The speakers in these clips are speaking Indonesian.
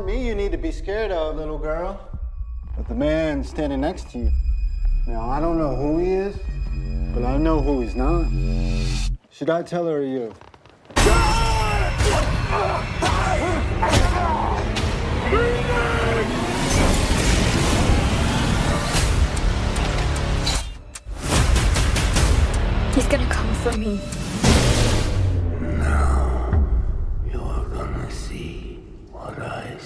not me you need to be scared of, little girl, but the man standing next to you. Now, I don't know who he is, but I know who he's not. Should I tell her or you? He's gonna come for me. Now, you're gonna see what I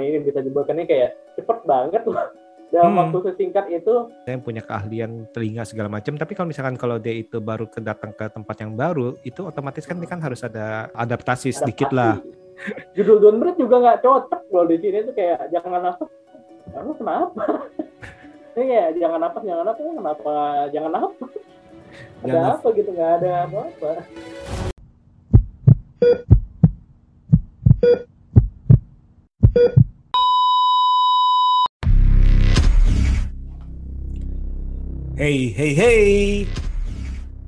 ini bisa jebakannya kayak cepet banget loh dalam Hmm. waktu sesingkat itu Saya punya keahlian telinga segala macam. Tapi kalau misalkan kalau dia itu baru ke datang ke tempat yang baru, itu otomatis kan dia kan harus ada adaptasi sedikit lah. adaptasi. judul Breathe juga nggak cocok loh di sini tuh kayak jangan apa kamu kenapa ini kayak jangan apa jangan apa kenapa jangan apa ada apa gitu nggak ada apa-apa Hey, hey, hey.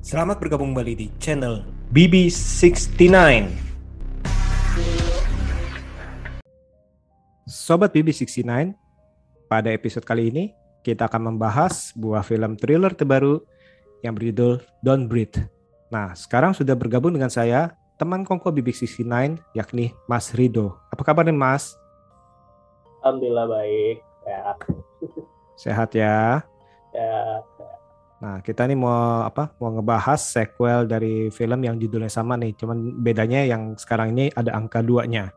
Selamat bergabung kembali di channel BB69. Sobat BB69, pada episode kali ini kita akan membahas sebuah film thriller terbaru yang berjudul Don't Breathe. Nah, sekarang sudah bergabung dengan saya, teman kongko BB69, yakni Mas Rido. Apa kabar nih Mas? alhamdulillah baik ya Sehat ya? ya Nah, kita nih mau apa? Mau ngebahas sequel dari film yang judulnya sama nih, cuman bedanya yang sekarang ini ada angka duanya.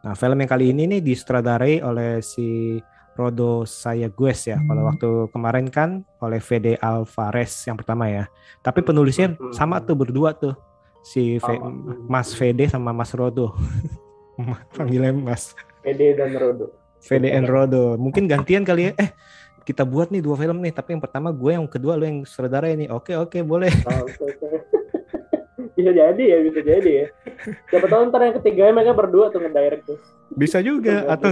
Nah, film yang kali ini nih disutradarai oleh si Rodo Sayagues ya. Kalau waktu kemarin kan oleh VD Alvarez yang pertama ya. Tapi penulisnya Hmm. sama tuh berdua tuh. Si V- Sama. Mas VD sama Mas Rodo. Panggilnya Mas Pede dan Rodo VD and Rodo. Mungkin gantian kali ya. Eh, kita buat nih dua film nih, tapi yang pertama gue, yang kedua lu yang sutradara ini. Oke, oke, boleh. Oh, oke, oke. bisa jadi ya bisa jadi ya siapa tahu ntar yang ketiga mereka berdua tuh ngedirect tuh Bisa juga Bisa atau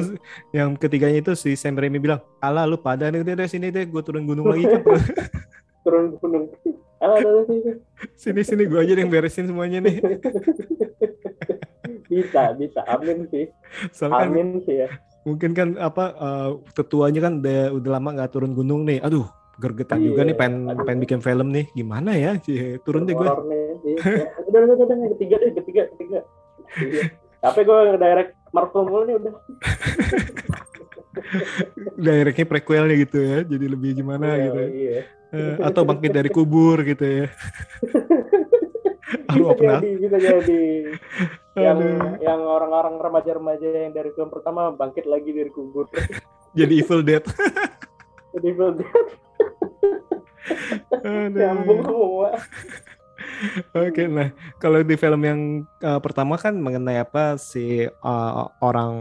yang ketiganya itu si Sam Raimi bilang, "Alah lu pada nih deh deh, sini deh, gue turun gunung lagi cepet. turun gunung Alah, ada sini sini sini gue aja yang beresin semuanya nih." bisa bisa amin sih Soalnya kan amin sih ya mungkin kan apa eh, tetuanya kan udah, udah lama nggak turun gunung nih. Aduh, gergetan juga Iya, nih pengen aduh. pengen bikin film nih. Gimana ya? Cie, Turun deh gue. Iya. udah udah udah ketiga deh ketiga ketiga iya. tapi gue ngedirect Marvel mulu nih udah Directnya prequelnya gitu ya. Jadi lebih gimana Iya, gitu. ya. iya. Eh, atau bangkit dari kubur gitu ya. Aduh, bisa apa jadi bisa jadi yang Aduh. yang orang-orang remaja-remaja yang dari film pertama bangkit lagi dari kubur Jadi Evil Dead. jadi film Aduh. nyambung semua Oke, nah kalau di film yang uh, pertama kan mengenai apa si uh, orang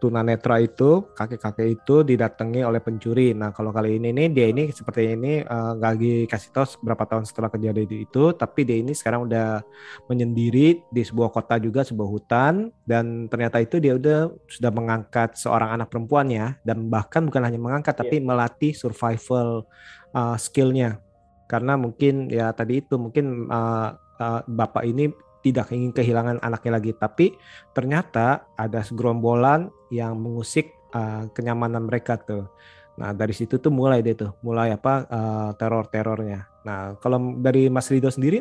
tunanetra itu kakek-kakek itu didatangi oleh pencuri. Nah kalau kali ini nih dia ini seperti ini uh, nggak lagi kasih tahu berapa tahun setelah kejadian itu, tapi dia ini sekarang udah menyendiri di sebuah kota juga sebuah hutan dan ternyata itu dia udah sudah mengangkat seorang anak perempuannya dan bahkan bukan hanya mengangkat tapi melatih survival uh, skillnya karena mungkin ya tadi itu mungkin uh, uh, bapak ini tidak ingin kehilangan anaknya lagi. Tapi ternyata ada segerombolan yang mengusik uh, kenyamanan mereka tuh. Nah dari situ tuh mulai deh tuh mulai apa uh, teror-terornya. Nah kalau dari Mas Rido sendiri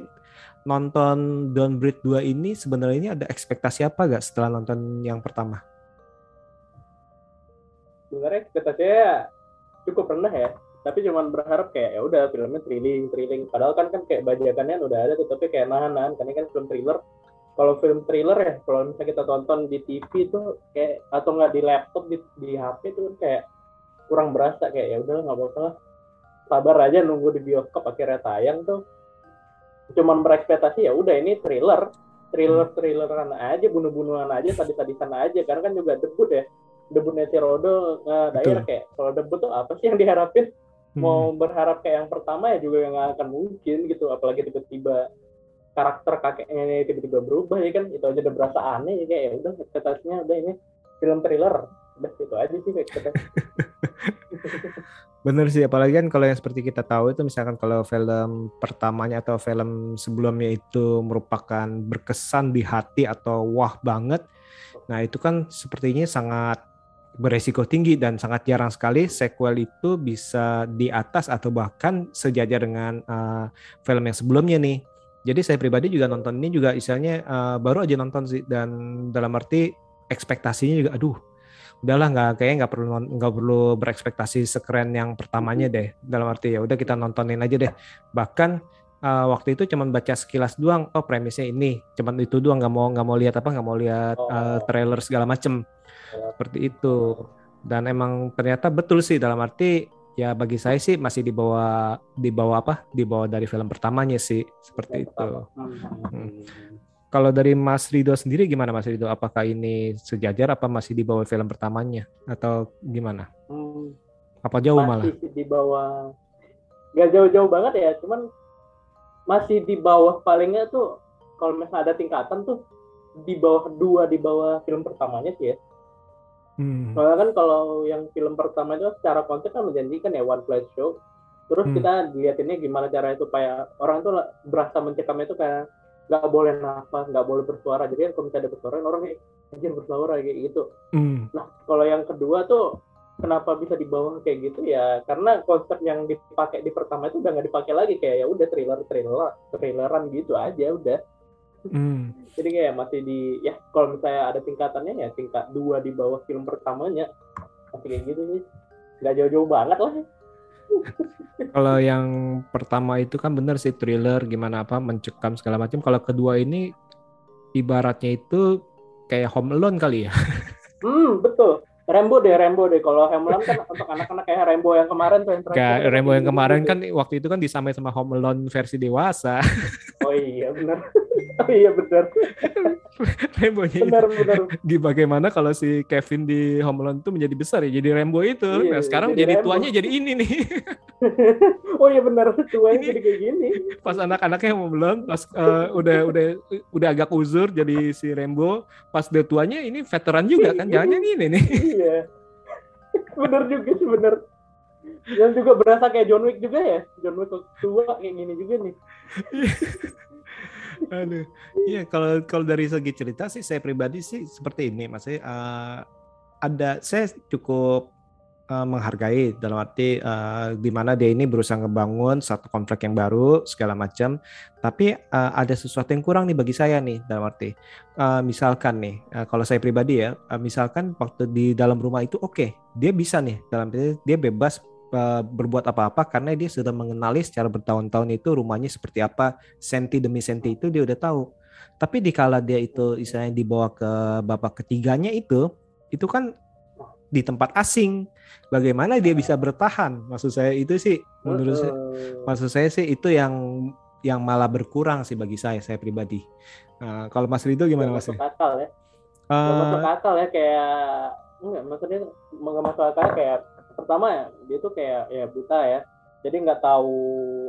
nonton Breathe 2 ini sebenarnya ini ada ekspektasi apa gak setelah nonton yang pertama? Sebenarnya ekspektasinya cukup rendah ya tapi cuman berharap kayak ya udah filmnya thrilling thrilling. Padahal kan kan kayak bajakannya udah ada tuh tapi kayak nahan nahan. Karena kan film thriller kalau film thriller ya kalau misalnya kita tonton di TV tuh kayak atau nggak di laptop di, di HP tuh kayak kurang berasa kayak ya udah nggak apa-apa lah. Sabar aja nunggu di bioskop akhirnya tayang tuh. Cuman berekspektasi ya udah ini thriller thriller thrilleran aja bunuh-bunuhan aja tadi tadi sana aja. Karena kan juga debut ya debutnya si Rodo daerah kayak kalau debut tuh apa sih yang diharapin Hmm. mau berharap kayak yang pertama ya juga nggak akan mungkin gitu apalagi tiba-tiba karakter kakeknya ini tiba-tiba berubah ya kan itu aja udah berasa aneh ya kayak ya udah ekspektasinya udah ini film thriller udah itu aja sih kita Bener sih, apalagi kan kalau yang seperti kita tahu itu misalkan kalau film pertamanya atau film sebelumnya itu merupakan berkesan di hati atau wah banget. Nah itu kan sepertinya sangat beresiko tinggi dan sangat jarang sekali sequel itu bisa di atas atau bahkan sejajar dengan uh, film yang sebelumnya nih. Jadi saya pribadi juga nonton ini juga istilahnya uh, baru aja nonton sih dan dalam arti ekspektasinya juga aduh udahlah nggak kayaknya nggak perlu nggak perlu berekspektasi sekeren yang pertamanya deh. Dalam arti ya udah kita nontonin aja deh. Bahkan uh, waktu itu cuman baca sekilas doang oh premisnya ini. Cuman itu doang nggak mau nggak mau lihat apa nggak mau lihat uh, trailer segala macem seperti itu dan emang ternyata betul sih dalam arti ya bagi saya sih masih di bawah di bawah apa di bawah dari film pertamanya sih seperti itu hmm. Kalau dari Mas Rido sendiri gimana Mas Rido? Apakah ini sejajar apa masih di bawah film pertamanya atau gimana? Hmm, apa jauh masih malah? Masih di bawah. Gak jauh-jauh banget ya, cuman masih di bawah palingnya tuh kalau misalnya ada tingkatan tuh di bawah dua di bawah film pertamanya sih ya. Hmm. Soalnya kan kalau yang film pertama itu secara konsep kan menjanjikan ya one flash show. Terus hmm. kita dilihatinnya gimana cara itu supaya orang tuh berasa mencekam itu kayak nggak boleh nafas nggak boleh bersuara jadi kan kalau misalnya ada bersuara orang kayak anjir bersuara kayak gitu mm. nah kalau yang kedua tuh kenapa bisa dibawa kayak gitu ya karena konsep yang dipakai di pertama itu udah nggak dipakai lagi kayak ya udah thriller thriller thrilleran gitu aja udah mm. jadi kayak masih di ya kalau misalnya ada tingkatannya ya tingkat dua di bawah film pertamanya masih kayak gitu sih nggak jauh-jauh banget lah kalau yang pertama itu kan bener sih thriller gimana apa mencekam segala macam. Kalau kedua ini ibaratnya itu kayak Home Alone kali ya. Hmm, betul. Rembo deh, Rembo deh. Kalau Home Alone kan untuk anak-anak kayak Rembo yang kemarin tuh yang terakhir. Kayak Rembo yang kemarin kan waktu itu kan disamain sama Home Alone versi dewasa. Oh iya benar. Oh iya benar. Rembo benar benar. Bagaimana kalau si Kevin di Home Alone itu menjadi besar ya jadi Rembo itu. Iya, nah sekarang jadi, jadi tuanya jadi ini nih. oh iya benar tuanya jadi kayak gini. Pas anak-anaknya Home Alone, pas uh, udah udah udah agak uzur jadi si Rembo, pas dia tuanya ini veteran juga kan, jangan ini nih. Iya. Bener juga sih bener. Dan juga berasa kayak John Wick juga ya. John Wick tua kayak gini juga nih. Aduh. Iya, kalau kalau dari segi cerita sih saya pribadi sih seperti ini, Mas. Uh, ada saya cukup uh, menghargai dalam arti uh, di mana dia ini berusaha ngebangun satu kontrak yang baru segala macam, tapi uh, ada sesuatu yang kurang nih bagi saya nih dalam arti uh, misalkan nih uh, kalau saya pribadi ya, uh, misalkan waktu di dalam rumah itu oke, okay, dia bisa nih dalam arti dia bebas Eh, berbuat apa-apa karena dia sudah mengenali secara bertahun-tahun itu rumahnya seperti apa senti demi senti itu dia udah tahu. Tapi dikala dia itu istilahnya dibawa ke bapak ketiganya itu itu kan di tempat asing. Bagaimana dia bisa bertahan? Maksud saya itu sih menurut saya maksud saya sih itu yang yang malah berkurang sih bagi saya saya pribadi. Nah, kalau Mas Rido gimana Mas? Akal ya. Uh, masuk akal ya kayak enggak maksudnya nggak masuk akal kayak pertama ya dia tuh kayak ya buta ya. Jadi nggak tahu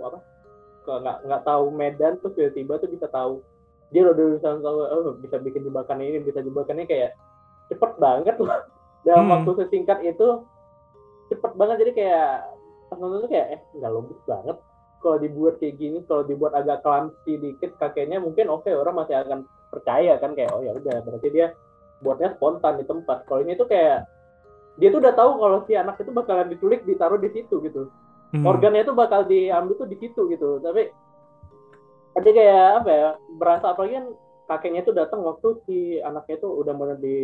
apa nggak nggak tahu medan tuh tiba-tiba tuh bisa tahu. Dia udah bisa tahu oh, bisa bikin jebakan ini bisa jebakannya kayak cepet banget loh. Dalam hmm. waktu sesingkat itu cepet banget. Jadi kayak pas nonton tuh kayak eh nggak logis banget. Kalau dibuat kayak gini kalau dibuat agak clumsy dikit kakeknya mungkin oke okay, orang masih akan percaya kan kayak oh ya udah berarti dia buatnya spontan di tempat. Kalau ini tuh kayak dia tuh udah tahu kalau si anak itu bakalan diculik ditaruh di situ gitu. Hmm. organnya itu bakal diambil tuh di situ gitu. Tapi ada kayak apa ya berasa apalagi kan kakeknya itu datang waktu si anaknya itu udah mau di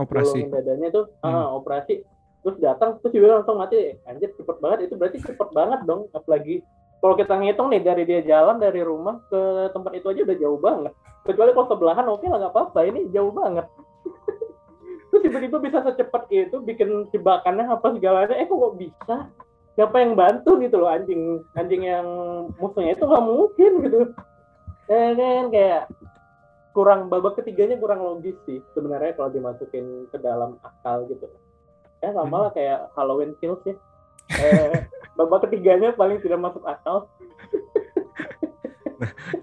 operasi. dadanya itu hmm. ah, operasi. Terus datang terus juga langsung mati. Anjir cepet banget. Itu berarti cepet banget dong apalagi kalau kita ngitung nih dari dia jalan dari rumah ke tempat itu aja udah jauh banget. Kecuali kalau sebelahan oke lah nggak apa-apa. Ini jauh banget terus tiba-tiba bisa secepat itu bikin jebakannya apa segalanya. Eh kok bisa? Siapa yang bantu gitu loh anjing. Anjing yang musuhnya itu nggak mungkin gitu. Eh, kayak kurang babak ketiganya kurang logis sih sebenarnya kalau dimasukin ke dalam akal gitu. Ya sama lah kayak Halloween Kills ya eh, babak ketiganya paling tidak masuk akal.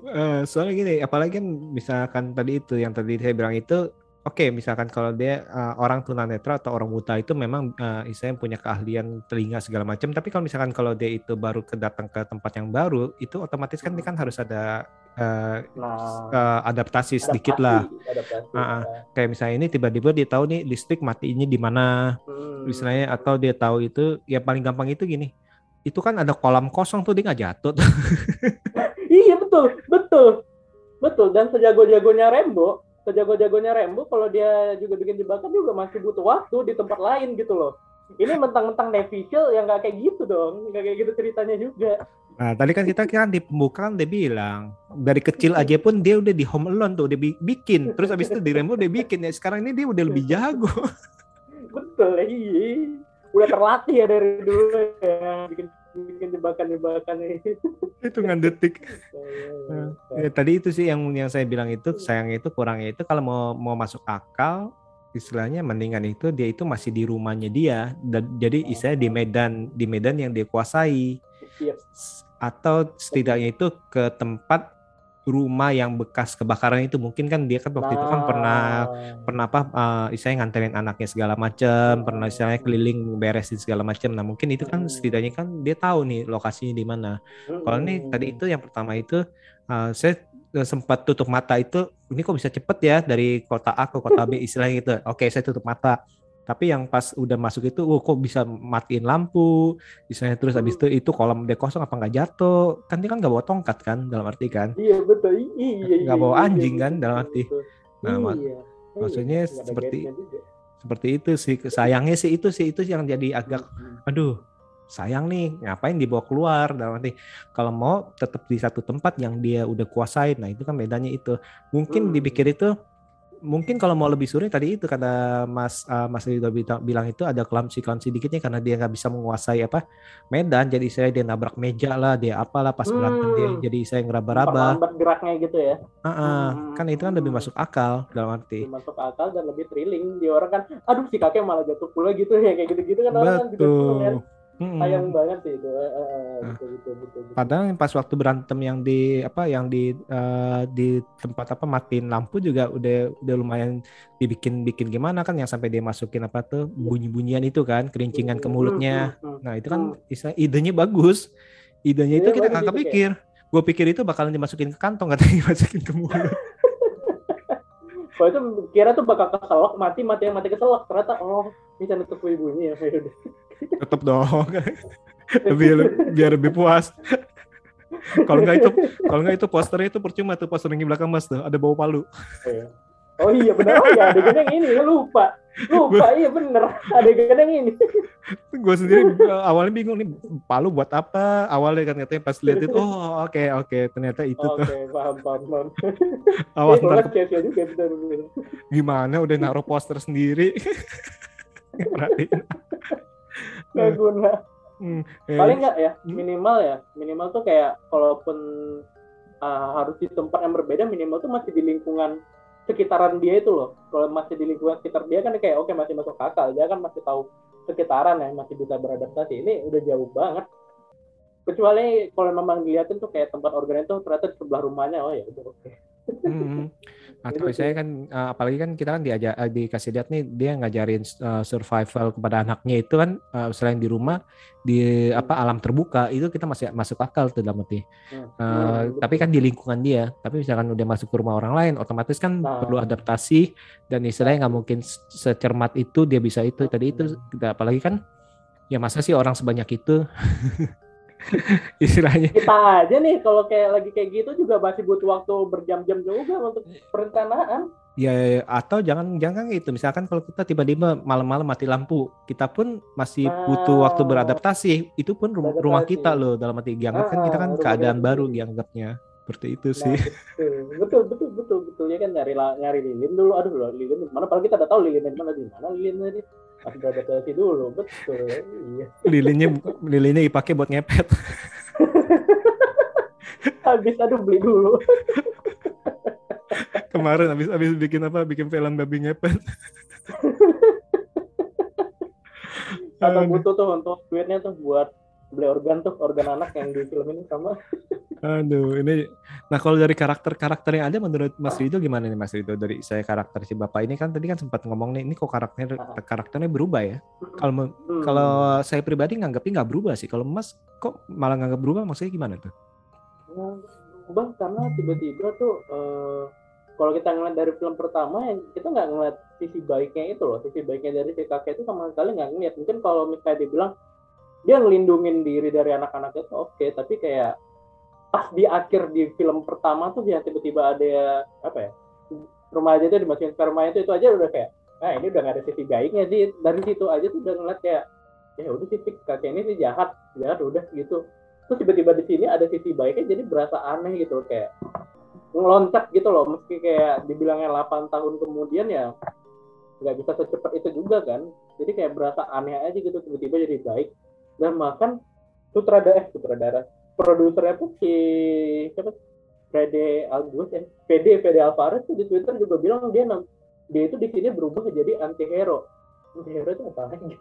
Uh, soalnya gini apalagi kan misalkan tadi itu yang tadi saya bilang itu oke misalkan kalau dia uh, orang tunanetra atau orang buta itu memang uh, istilahnya punya keahlian telinga segala macam tapi kalau misalkan kalau dia itu baru ke datang ke tempat yang baru itu otomatis kan dia kan harus ada uh, uh, adaptasi sedikit lah adaptasi, ah. ya. kayak misalnya ini tiba-tiba dia tahu nih listrik matinya di mana Hmm. misalnya atau dia tahu itu ya paling gampang itu gini itu kan ada kolam kosong tuh dia nggak jatuh tuh. Iya betul, betul, betul. Dan sejago-jagonya Rembo, sejago-jagonya Rembo, kalau dia juga bikin jebakan juga masih butuh waktu di tempat lain gitu loh. Ini mentang-mentang Neville yang nggak kayak gitu dong, nggak kayak gitu ceritanya juga. Nah, tadi kan kita kan di pembukaan dia bilang dari kecil aja pun dia udah di home alone tuh udah bi- bikin. Terus abis itu di Rembo udah bikin ya. Sekarang ini dia udah lebih jago. Betul, iya. Udah terlatih ya dari dulu ya bikin bikin jebakan-jebakan itu. Hitungan detik. Ya, tadi itu sih yang yang saya bilang itu sayangnya itu kurangnya itu kalau mau mau masuk akal istilahnya mendingan itu dia itu masih di rumahnya dia dan jadi istilahnya di medan di medan yang dia kuasai Iya. S- atau setidaknya itu ke tempat rumah yang bekas kebakaran itu mungkin kan dia kan waktu itu kan pernah pernah apa uh, istilahnya nganterin anaknya segala macam pernah istilahnya keliling beresin segala macam nah mungkin itu kan Hmm. setidaknya kan dia tahu nih lokasinya di mana kalau ini tadi itu yang pertama itu uh, saya uh, sempat tutup mata itu ini kok bisa cepet ya dari kota A ke kota B istilahnya gitu. Oke, saya tutup mata. Tapi yang pas udah masuk itu, oh kok bisa matiin lampu, istilahnya terus habis itu itu kolam dia kosong apa nggak jatuh? Kan dia kan nggak bawa tongkat kan dalam arti kan. Iya betul, iya iya. Nggak bawa iya, anjing iya, kan, dalam arti. betul. Nah, mak- iya. maksudnya Nggak ada seperti-. Seperti itu sih. Sayangnya sih itu sih itu yang jadi agak Hmm. aduh sayang nih ngapain dibawa keluar dalam arti kalau mau tetap di satu tempat yang dia udah kuasain nah itu kan bedanya itu mungkin Hmm. dipikir itu mungkin kalau mau lebih sore tadi itu kata Mas uh, Mas Ridho bita- bilang itu ada clumsy clumsy dikitnya karena dia nggak bisa menguasai apa medan jadi saya dia nabrak meja lah dia apalah pas berantem dia Hmm. jadi saya ngeraba-raba geraknya gitu ya. Ah, ah. Hmm. kan itu kan lebih masuk akal dalam arti Lebih masuk akal dan lebih thrilling. Di orang kan, aduh si kakek malah jatuh pula gitu ya kayak gitu-gitu kan orang kan juga Mm-mm. Sayang banget sih itu. Eh, Nah. betul, betul, betul, betul. Padahal pas waktu berantem yang di apa yang di eh, di tempat apa matiin lampu juga udah udah lumayan dibikin bikin gimana kan yang sampai dia masukin apa tuh bunyi-bunyian itu kan kerincingan ke mulutnya. Hmm, hmm, hmm. Nah itu kan istilah idenya bagus. Idenya itu Idenya kita nggak itu kepikir. Gue pikir itu bakalan dimasukin ke kantong katanya dimasukin ke mulut. Kalau itu kira tuh bakal keselak, mati mati yang mati keselak. Ternyata oh bisa nutup ibunya ya. Yaudah. Tetep dong. lebih biar lebih puas. kalau nggak itu kalau nggak itu posternya itu percuma tuh poster yang di belakang mas tuh ada bau palu. Oh iya bener, oh iya adegan yang ini, lupa. Lupa, iya bener. Adegan yang ini. gue sendiri uh, awalnya bingung nih palu buat apa awalnya kan katanya pas lihat itu oh oke oke ternyata itu Oke, tuh paham, paham, paham. awas Iya, ntar juga gimana udah naruh poster sendiri. Nggak guna. Hmm, eh, Paling nggak ya, Hmm. minimal ya. Minimal tuh kayak, kalaupun uh, harus di tempat yang berbeda, minimal tuh masih di lingkungan sekitaran dia itu loh. Kalau masih di lingkungan sekitar dia kan kayak oke masih masuk akal. Dia kan masih tahu sekitaran ya, masih bisa beradaptasi. Ini udah jauh banget. Kecuali kalau memang dilihatin tuh kayak tempat organ itu ternyata di sebelah rumahnya, oh ya udah oke. hmm. Atau Itu sih. saya kan uh, apalagi kan kita kan diajak uh, dikasih lihat nih dia ngajarin uh, survival kepada anaknya itu kan uh, selain di rumah di apa alam terbuka itu kita masih masuk akal tuh dalam arti Hmm. Uh, Hmm, tapi kan di lingkungan dia. Tapi misalkan udah masuk ke rumah orang lain, otomatis kan Nah. perlu adaptasi dan istilahnya nggak mungkin se- secermat itu dia bisa itu. Tadi itu kita apalagi kan ya masa sih orang sebanyak itu istilahnya. kita aja nih kalau kayak lagi kayak gitu juga masih butuh waktu berjam-jam juga untuk perencanaan. Ya, ya, ya. atau jangan jangan gitu. Misalkan kalau kita tiba-tiba malam-malam mati lampu, kita pun masih butuh waktu Ah. beradaptasi. Itu pun rum- Beradaptasi. rumah kita loh dalam arti dianggap kan kita kan Ah, rumah keadaan kita baru dianggapnya. Seperti itu Nah, sih. betul, betul, betul, betul, betul ya kan nyari nyari lilin dulu. Aduh, loh, lilin mana? Padahal kita udah tahu lilin di mana di mana lilin tadi. Harus beradaptasi dulu, betul. Iya. Lilinnya lilinnya dipakai buat ngepet. Habis aduh beli dulu. Kemarin habis habis bikin apa? Bikin film babi ngepet. Atau butuh tuh untuk duitnya tuh buat beli organ tuh organ anak yang di film ini sama Aduh, ini nah kalau dari karakter-karakter yang ada menurut Mas Rido gimana nih Mas Rido dari saya karakter si Bapak ini kan tadi kan sempat ngomong nih ini kok karakternya karakternya berubah ya. Kalau Hmm. kalau saya pribadi nganggapnya nggak berubah sih. Kalau Mas kok malah nganggap berubah maksudnya gimana tuh? Ya, berubah karena tiba-tiba tuh eh, kalau kita ngeliat dari film pertama ya kita nggak ngeliat sisi baiknya itu loh sisi baiknya dari si kakek itu sama sekali nggak ngeliat mungkin kalau misalnya dibilang dia ngelindungin diri dari anak-anaknya tuh oke tapi kayak pas di akhir di film pertama tuh ya tiba-tiba ada apa ya remaja itu dimasukin ke rumah itu itu aja udah kayak nah ini udah nggak ada sisi baiknya sih. Dari situ aja tuh udah ngeliat kayak ya udah sih kakek ini sih jahat jahat udah gitu. Terus tiba-tiba di sini ada sisi baiknya jadi berasa aneh gitu kayak ngeloncat gitu loh. Meski kayak dibilangnya 8 tahun kemudian ya nggak bisa secepat itu juga kan. Jadi kayak berasa aneh aja gitu tiba-tiba jadi baik. Dan bahkan sutradara eh sutradara produsernya tuh si siapa Fede Algus ya Fede Fede Alvarez tuh di Twitter juga bilang dia nam- dia itu di sini berubah jadi anti hero anti hero itu apa lagi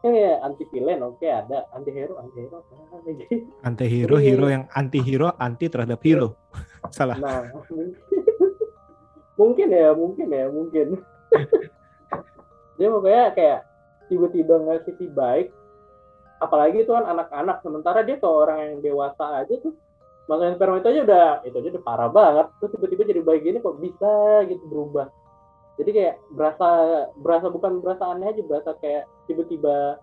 kan ya anti villain oke ada anti hero anti hero apa lagi Anti hero, hero yang anti hero, anti terhadap hero. Salah. Nah, mungkin ya, mungkin ya, mungkin. Dia pokoknya kayak tiba-tiba nggak sisi baik, apalagi itu kan anak-anak. Sementara dia ke orang yang dewasa aja tuh, masukin sperma itu aja udah, itu aja udah parah banget. Terus tiba-tiba jadi baik gini kok bisa gitu berubah. Jadi kayak berasa, berasa bukan berasa aneh aja, berasa kayak tiba-tiba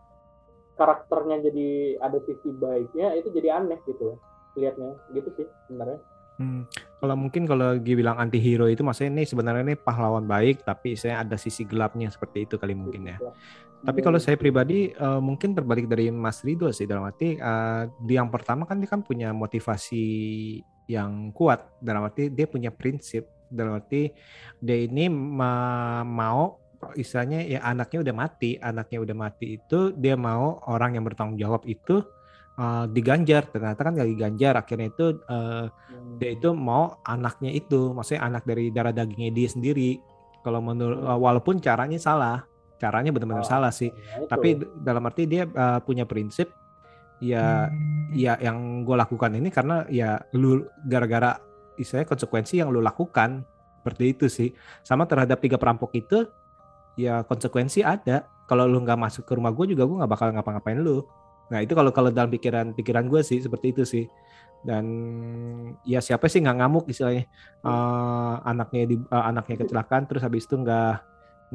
karakternya jadi ada sisi baiknya, itu jadi aneh gitu lihatnya gitu sih sebenarnya. Hmm, kalau mungkin kalau dia bilang anti hero itu maksudnya ini sebenarnya ini pahlawan baik tapi saya ada sisi gelapnya seperti itu kali mungkin ya. Tapi kalau saya pribadi eh, mungkin terbalik dari Mas Rido sih dalam arti di yang pertama kan dia kan punya motivasi yang kuat dalam arti dia punya prinsip. Dalam arti dia ini ma- mau istilahnya ya anaknya udah mati anaknya udah mati itu dia mau orang yang bertanggung jawab itu eh, diganjar. Ternyata kan gak diganjar. Akhirnya itu eh, dia itu mau anaknya itu maksudnya anak dari darah dagingnya dia sendiri. Kalau menurut walaupun caranya salah caranya benar-benar Oh, salah sih. itu. tapi d- dalam arti dia uh, punya prinsip ya ya yang gue lakukan ini karena ya lu gara-gara istilahnya konsekuensi yang lu lakukan seperti itu sih. Sama terhadap tiga perampok itu ya konsekuensi ada. Kalau lu nggak masuk ke rumah gue juga gue nggak bakal ngapa-ngapain lu nah itu kalau kalau dalam pikiran pikiran gue sih seperti itu sih dan ya siapa sih nggak ngamuk istilahnya Eh, anaknya di eh, anaknya kecelakaan terus habis itu nggak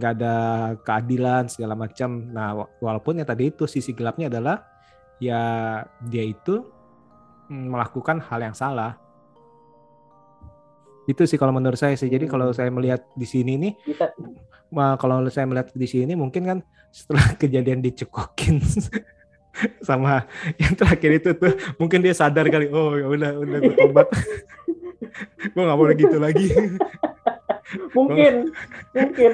nggak ada keadilan segala macam. Nah, wa- walaupun yang tadi itu sisi gelapnya adalah ya dia itu mm, melakukan hal yang salah. Itu sih kalau menurut saya sih. Jadi kalau saya melihat di sini nih, kalau saya melihat di sini mungkin kan setelah kejadian dicekokin sama yang terakhir itu tuh mungkin dia sadar kali oh ya udah udah gue tobat. Gue nggak boleh gitu lagi. Mungkin mungkin.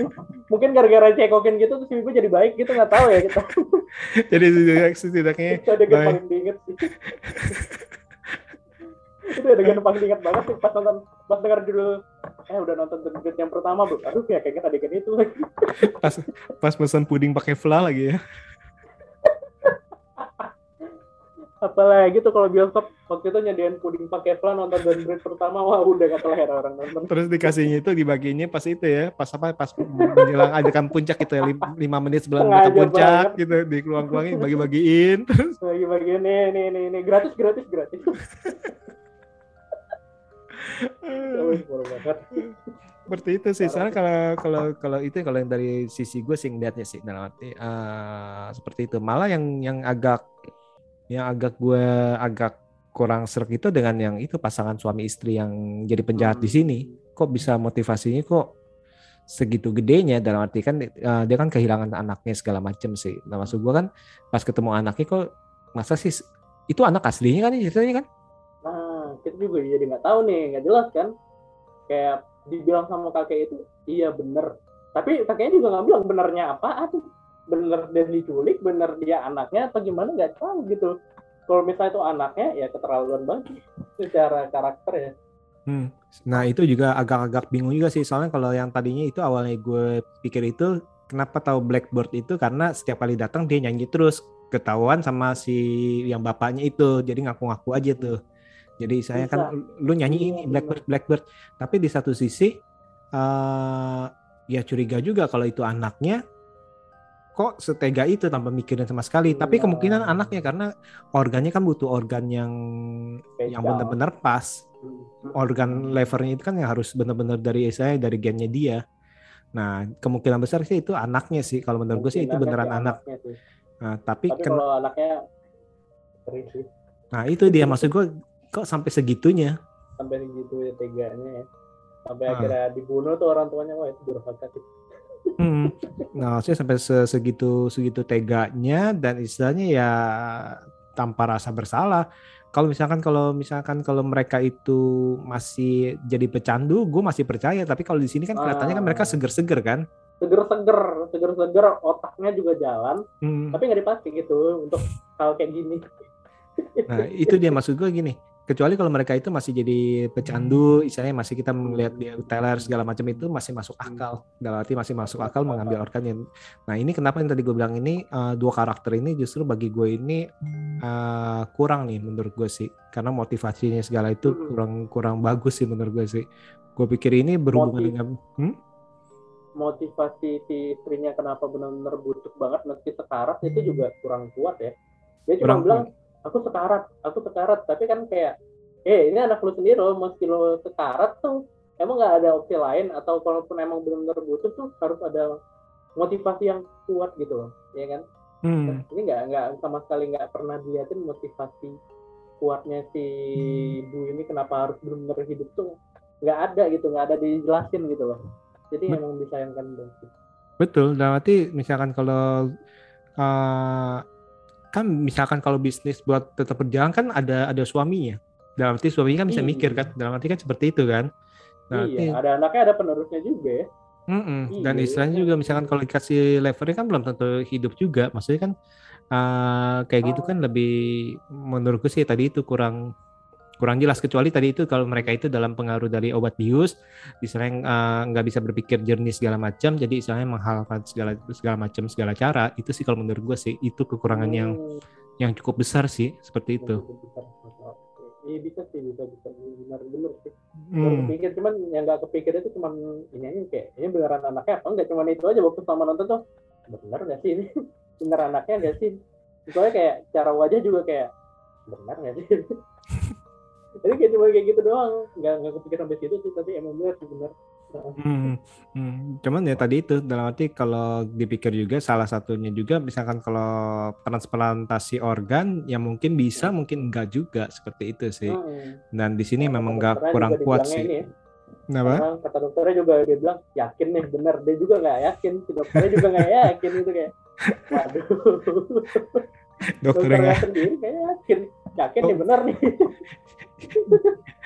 Mungkin gara-gara cekokin gitu terus ibu jadi baik gitu nggak tahu ya kita. Jadi setidaknya- itu Baik. paling diinget sih. Itu adegan paling diinget banget sih pas nonton pas dengar judul eh udah nonton The Great yang pertama bu aduh ya kayaknya adegan itu lagi. Pas pas pesan puding pakai fla lagi ya apalagi tuh kalau bioskop waktu itu nyediain puding pakai flan nonton The Great pertama. Wah udah telah ya orang nonton terus dikasihnya itu dibaginya pas itu ya pas apa pas menjelang adegan puncak gitu ya lim- lima menit sebelum mereka puncak banget. gitu dikeluang-keluangin bagi-bagiin terus lagi bagian nih nih nih nih. Gratis gratis gratis. Seperti itu sih. Soalnya kalau kalau kalau itu kalau yang dari sisi gue sih ngeliatnya sih dalam arti eh, seperti itu. Malah yang yang agak yang agak gue agak kurang serak itu dengan yang itu pasangan suami istri yang jadi penjahat di sini. Kok bisa motivasinya kok segitu gedenya? Dalam arti kan eh, dia kan kehilangan anaknya segala macem sih. Nah maksud gue kan pas ketemu anaknya kok masa sih itu anak aslinya kan ceritanya kan? Nah, kita juga jadi nggak tahu nih, nggak jelas kan. Kayak dibilang sama kakek itu, iya bener. Tapi kakeknya juga nggak bilang benernya apa Bener dia diculik, bener dia anaknya, atau gimana nggak tahu gitu. Kalau misalnya itu anaknya, ya keterlaluan banget secara karakter ya. Hmm. Nah itu juga agak-agak bingung juga sih soalnya kalau yang tadinya itu awalnya gue pikir itu kenapa tahu Blackbird itu karena setiap kali datang dia nyanyi terus ketahuan sama si yang bapaknya itu jadi ngaku-ngaku aja tuh. Jadi saya Bisa. kan lu nyanyi Iya, ini benar. Blackbird Blackbird, tapi di satu sisi eh ya curiga juga kalau itu anaknya kok setega itu tanpa mikirin sama sekali. Tapi Iya. kemungkinan anaknya karena organnya kan butuh organ yang yang Spesial. benar-benar pas. Hmm. Organ levernya itu kan yang harus benar-benar dari saya dari gennya dia. Nah kemungkinan besar sih itu anaknya sih. Kalau menurut gue sih itu beneran sih anak. Nah, tapi, Tapi ken- kalau anaknya nah itu dia maksud gue kok sampai segitunya. sampai segitu ya teganya ya. Sampai Ah. akhirnya dibunuh tuh orang tuanya wah itu durhaka sih. Hmm. Nah, maksudnya sampai se- segitu segitu teganya dan istilahnya ya tanpa rasa bersalah. Kalau misalkan kalau misalkan kalau mereka itu masih jadi pecandu, gue masih percaya. Tapi kalau di sini kan kelihatannya kan mereka Ah. seger-seger kan. Seger-seger, seger-seger otaknya juga jalan, Hmm. tapi nggak dipakai gitu untuk hal kayak gini. Nah, itu dia maksud gue gini. Kecuali kalau mereka itu masih jadi pecandu, istilahnya masih kita melihat di Taylor segala macam itu masih masuk akal. Dalam arti masih masuk akal mengambil organnya. Nah, ini kenapa yang tadi gue bilang ini eh, dua karakter ini justru bagi gue ini eh, kurang nih menurut gue sih. Karena motivasinya segala itu Hmm. kurang kurang bagus sih menurut gue sih. Gue pikir ini berhubungan Motiv- dengan hmm? Motivasi si istrinya kenapa benar-benar butuh banget meski sekarat itu juga kurang kuat ya. Dia cuma Kurang bilang aku sekarat, aku sekarat, tapi kan kayak eh ini anak lu sendiri loh, meski lu sekarat tuh emang nggak ada opsi lain atau kalaupun emang benar-benar butuh tuh harus ada motivasi yang kuat gitu loh, ya kan? Hmm. ini nggak nggak sama sekali nggak pernah dilihatin motivasi kuatnya si ibu ini kenapa harus benar-benar hidup tuh nggak ada gitu nggak ada dijelasin gitu loh jadi Bet- emang disayangkan banget. Betul, dalam arti misalkan kalau eh, kan misalkan kalau bisnis buat tetap berjalan kan ada ada suaminya. Dalam arti suaminya kan bisa Iya. mikir kan, dalam arti kan seperti itu kan. Dalam arti, iya ada anaknya ada penerusnya juga ya Mm-mm. dan Iya, istilahnya juga misalkan kalau dikasih levernya kan belum tentu hidup juga. Maksudnya kan eh, kayak gitu Oh. kan lebih menurutku sih tadi itu kurang kurang jelas kecuali tadi itu kalau mereka itu dalam pengaruh dari obat bius istilahnya eh, nggak bisa berpikir jernih segala macam jadi istilahnya menghalalkan segala segala macam segala cara itu sih kalau menurut gue sih itu kekurangan yang Hmm, yang cukup besar sih seperti itu. Iya bisa sih bisa bisa benar benar sih. Hmm. kepikir cuman yang nggak kepikir itu cuman ini aja kayak ini beneran anaknya apa enggak cuman itu aja waktu sama nonton tuh. Bener nggak sih ini? Bener anaknya nggak sih? Soalnya kayak cara wajah juga kayak benar nggak sih jadi kayak cuma kayak gitu doang nggak nggak kepikir sampai situ sih tapi emang bener sih bener Hmm, hmm. Cuman ya tadi itu dalam arti kalau dipikir juga salah satunya juga misalkan kalau transplantasi organ ya mungkin bisa mungkin enggak juga seperti itu sih. Hmm. Dan di sini Kata memang enggak kurang kuat sih. ini ya. Kenapa? Kata dokternya juga dia bilang yakin nih bener dia juga nggak yakin si dokternya juga nggak yakin itu kayak waduh Dokternya dokternya sendiri kayak yakin yakin nih Oh. bener nih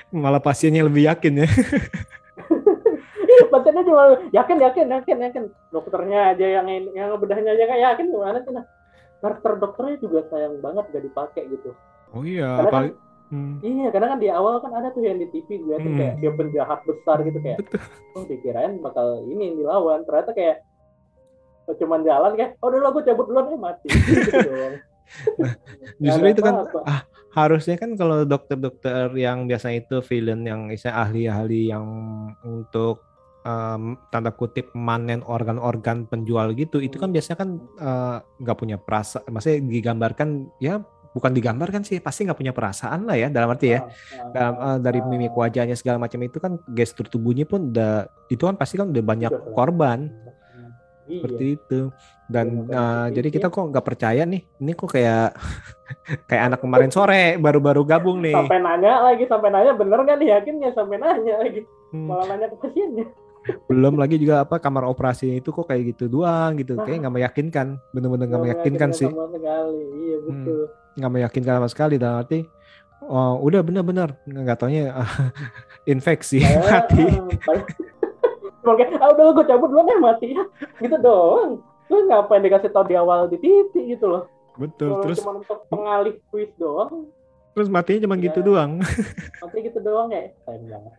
malah pasiennya lebih yakin ya. Pasiennya cuma yakin yakin yakin yakin dokternya aja yang yang bedahnya aja nggak yakin gimana sih nah karakter dokternya juga sayang banget gak dipakai gitu Oh iya, Karena apalagi Hmm, iya karena kan di awal kan ada tuh yang di TV gue tuh Hmm. kayak dia penjahat besar gitu kayak Betul. oh dikirain bakal ini yang dilawan ternyata kayak cuman jalan kayak oh dulu aku cabut duluan eh mati gitu doang. justru itu kan apa-apa. ah, harusnya kan kalau dokter-dokter yang biasa itu villain yang misalnya ahli-ahli yang untuk em, tanda kutip manen organ-organ penjual gitu itu kan biasanya kan eh, nggak punya perasaan maksudnya digambarkan ya bukan digambarkan sih pasti nggak punya perasaan lah ya dalam arti ya. Ah, ah, dalam ah, eh, dari ah. mimik wajahnya segala macam itu kan gestur tubuhnya pun udah itu kan pasti kan udah banyak. korban Iya. seperti itu. Dan eh, makanya jadi kita kok nggak percaya nih ini kok kayak kayak anak kemarin sore baru-baru gabung nih. Sampai nanya lagi sampai nanya bener nggak nih yakinnya sampai nanya lagi. Hmm, malah nanya ke pasiennya. Belum lagi juga apa kamar operasi itu kok kayak gitu doang gitu. Kayak nggak meyakinkan. Bener-bener nggak meyakinkan sih. sama sekali. Iya betul. Nggak meyakinkan sama sekali dalam arti oh udah bener-bener. Nggak taunya infeksi mati. ah, kayak, ah udah gue cabut duluan ya mati ya. Gitu doang. Lu ngapain dikasih tau di awal di TV gitu loh. Betul terus cuma untuk pengalih twist doang. Terus matinya cuma gitu Ya. doang. Mati gitu doang ya sayang banget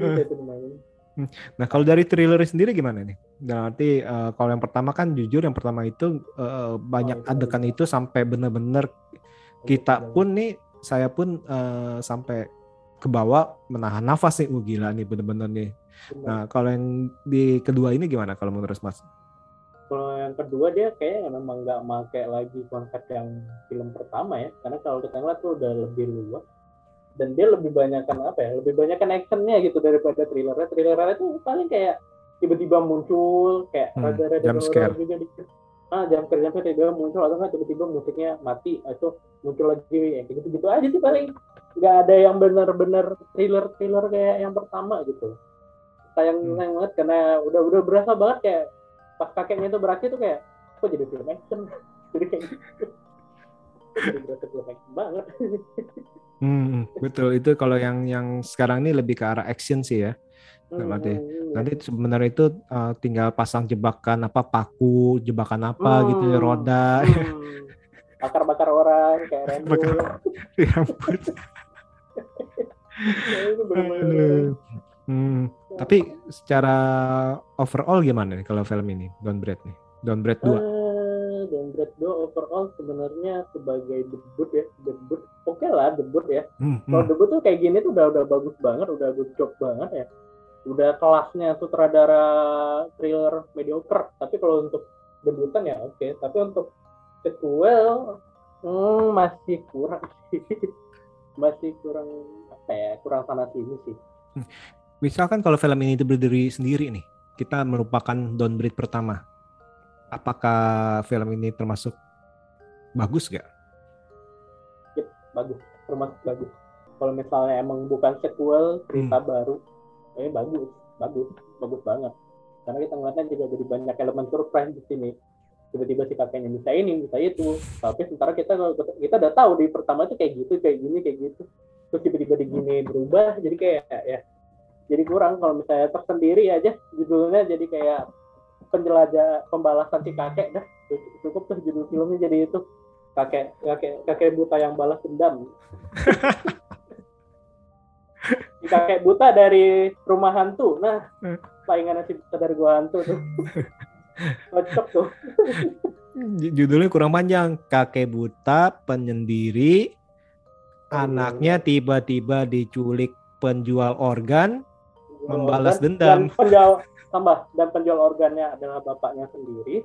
Ya. Nah, kalau dari thriller sendiri gimana nih? Dalam arti eh, kalau yang pertama kan jujur yang pertama itu eh, banyak itu adegan itu sampai bener-bener kita pun nih saya pun eh, sampai ke bawah menahan nafas nih. Uh, gila nih bener-bener nih. Nah, kalau yang di kedua ini gimana kalau menurut Mas? Kalau yang kedua dia kayaknya memang nggak make lagi konsep yang film pertama ya, karena kalau kita ngeliat tuh udah lebih luas dan dia lebih banyak kan apa ya, lebih banyak kan actionnya gitu daripada thrillernya. Thrillernya itu paling kayak tiba-tiba muncul kayak Hmm, rada-rada jump horror scare. juga dikit. Ah, jam kerja tiba-tiba muncul atau nggak tiba-tiba musiknya mati atau muncul lagi ya kayak gitu-gitu aja sih paling. Nggak ada yang benar-benar thriller thriller kayak yang pertama gitu. Sayang Hmm. sayang banget karena udah udah berasa banget kayak pas kakeknya itu berakhir tuh kayak kok jadi film action? Jadi kayak gitu. Jadi berasa film action banget Hmm, betul itu kalau yang yang sekarang ini lebih ke arah action sih ya. Nggak mati. Hmm, Nanti sebenarnya itu uh, tinggal pasang jebakan apa paku, jebakan apa gitu ya, Hmm. roda, hmm. bakar-bakar orang kayak Rambo Bakar- rambut. Ya. Hmm, tapi secara overall gimana nih kalau film ini Downbreed nih? Downbreed 2. Eh, dan Dread 2 overall sebenarnya sebagai debut ya debut oke lah debut ya. Hmm, kalau hmm. debut tuh kayak gini tuh udah udah bagus banget udah good job banget ya. Udah kelasnya sutradara thriller mediocre tapi kalau untuk debutan ya oke tapi untuk sequel hmm, masih kurang sih. Masih kurang apa ya kurang sana sini sih. Misalkan kalau film ini itu berdiri sendiri nih, kita merupakan Downbreed pertama. Apakah film ini termasuk bagus gak? bagus termasuk bagus. Kalau misalnya emang bukan sequel cerita baru eh bagus bagus bagus banget. Karena kita ngeliatnya juga jadi banyak elemen surprise di sini. Tiba-tiba si kakeknya bisa ini bisa itu. Tapi sementara kita kita udah tahu di pertama itu kayak gitu kayak gini kayak gitu. Terus tiba-tiba di gini berubah jadi kayak ya jadi kurang. Kalau misalnya tersendiri aja judulnya jadi kayak penjelajah pembalasan si kakek dah. Cukup tuh judul filmnya jadi itu. Kakek kakek kakek buta yang balas dendam. Si kakek buta dari rumah hantu. Nah saingannya si buta dari gua hantu tuh. Cocok tuh. Judulnya kurang panjang. Kakek buta penyendiri, anaknya tiba-tiba diculik penjual organ, Membalas dendam. dan penjual tambah dan penjual organnya adalah bapaknya sendiri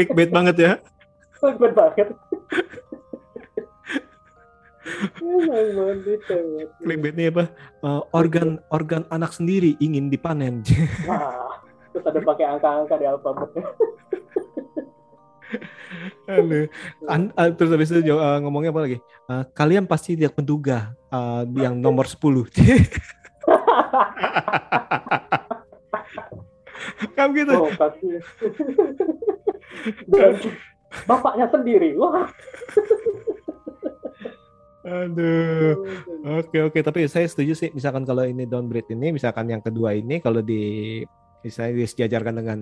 clickbait banget ya. Keren banget. Clickbaitnya apa? Eh, organ organ anak sendiri ingin dipanen. Wah, terus ada pakai angka-angka di alfabetnya. Aduh. An- ah, terus habis itu ah, ngomongnya apa lagi? Ah, kalian pasti tidak menduga ah, yang nomor 10. Kamu gitu. Oh, pasti. Dan bapaknya sendiri. Wah. Aduh. Oke oke tapi saya setuju sih misalkan kalau ini downgrade ini misalkan yang kedua ini kalau di misalnya disejajarkan dengan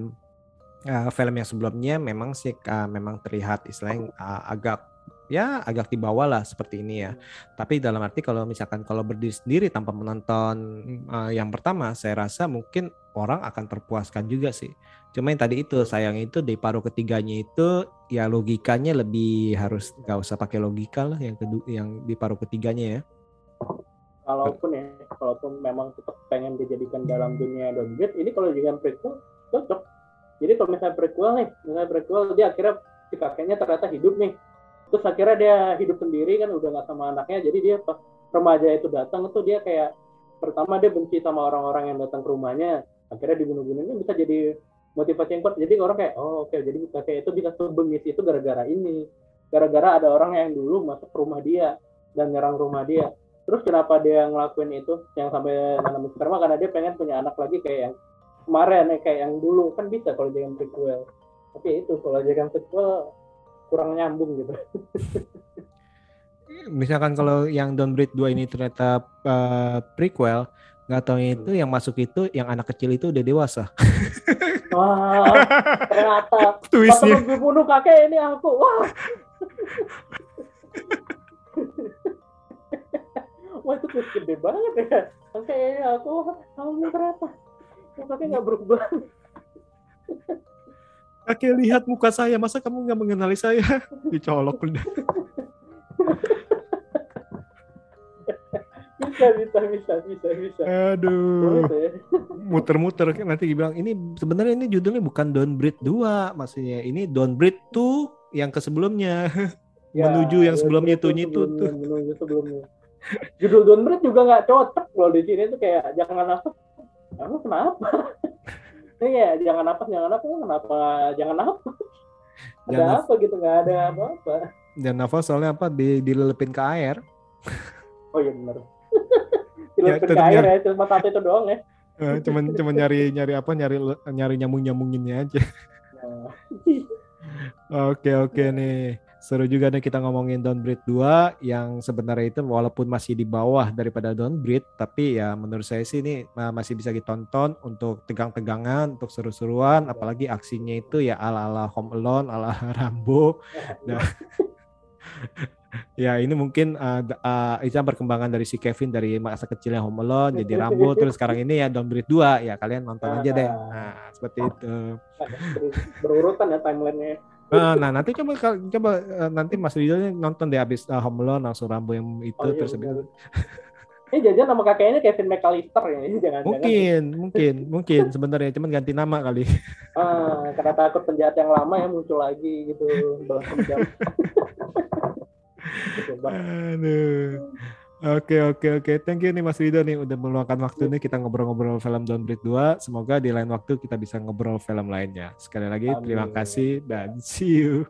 uh, film yang sebelumnya memang sih uh, memang terlihat istilahnya uh, agak ya agak di bawah lah seperti ini ya. Tapi dalam arti kalau misalkan kalau berdiri sendiri tanpa menonton uh, yang pertama saya rasa mungkin orang akan terpuaskan juga sih. Cuma yang tadi itu sayang itu di paruh ketiganya itu ya logikanya lebih harus nggak usah pakai logika lah yang kedua yang di paruh ketiganya ya. Kalaupun ya, kalaupun memang tetap pengen dijadikan dalam dunia downgrade, ini kalau jadikan prequel cocok. Jadi kalau misalnya prequel nih, misalnya prequel dia akhirnya si kakeknya ternyata hidup nih. Terus akhirnya dia hidup sendiri kan udah nggak sama anaknya, jadi dia pas remaja itu datang itu dia kayak pertama dia benci sama orang-orang yang datang ke rumahnya, akhirnya dibunuh-bunuh ini bisa jadi motivasi yang kuat. Jadi orang kayak oh oke jadi kakek itu. Bisa sebengis itu gara-gara ini, gara-gara ada orang yang dulu masuk ke rumah dia dan nyerang rumah dia. Terus kenapa dia ngelakuin itu? Yang sampai nanam sperma karena dia pengen punya anak lagi kayak yang kemarin ya, kayak yang dulu. Kan bisa kalau jangan prequel. Tapi itu. Kalau jangan prequel kurang nyambung gitu. Misalkan kalau yang Downgrade 2 ini ternyata uh, prequel, nggak tahu itu yang masuk itu yang anak kecil itu udah dewasa. Wah, ternyata pas Twistnya. gue bunuh kakek ini aku. Wah. Wah itu twist gede banget ya. Kakek ini aku, kamu ternyata. Kakek nggak berubah. Kakek lihat muka saya, masa kamu nggak mengenali saya? Dicolok udah. bisa bisa bisa bisa bisa Aduh, ya. muter-muter nanti dibilang ini sebenarnya ini judulnya bukan Downbreed 2, maksudnya ini Downbreed 2 yang ke sebelumnya. Ya, Menuju yang ya, sebelumnya itu, itunya itu sebelumnya, tuh. menuju sebelumnya judul Downbreed juga nggak cocok loh di sini tuh kayak jangan nafas kamu kenapa ini ya jangan nafas jangan nafas kenapa jangan nafas ada Jangan apa gitu nggak ada apa-apa Dan nafas soalnya apa di dilelepin ke air. oh iya benar Ya, ya, tetap air nyari- ya cuma satu itu doang ya Eh, cuman cuman nyari nyari apa nyari nyari nyamung nyamunginnya aja. nah, Oke oke nih. Seru juga nih kita ngomongin Downbreed 2 yang sebenarnya itu walaupun masih di bawah daripada Downbreed tapi ya menurut saya sih ini masih bisa ditonton untuk tegang-tegangan, untuk seru-seruan, apalagi aksinya itu ya ala-ala Home Alone, ala Rambo. Nah, ya ini mungkin uh, uh, itu perkembangan dari si Kevin dari masa kecilnya Home Alone jadi Rambo terus sekarang ini ya Downbreed 2 ya kalian nonton aja deh. Nah, seperti itu. ber- berurutan ya timelinenya nah nanti coba coba eh, nanti Mas Ridho nih nonton deh abis uh, Home Alone langsung Rambo yang itu Oh, iya, terus benar. ini jajan nama kakeknya Kevin McAllister ya ini jangan mungkin mungkin mungkin sebenarnya cuman ganti nama kali. Ah, karena takut penjahat yang lama ya muncul lagi gitu aduh oke oke oke. Thank you nih Mas Ridho nih udah meluangkan waktu nih kita ngobrol-ngobrol film Downbreed 2 semoga di lain waktu kita bisa ngobrol film lainnya. Sekali lagi terima Amin. kasih dan see you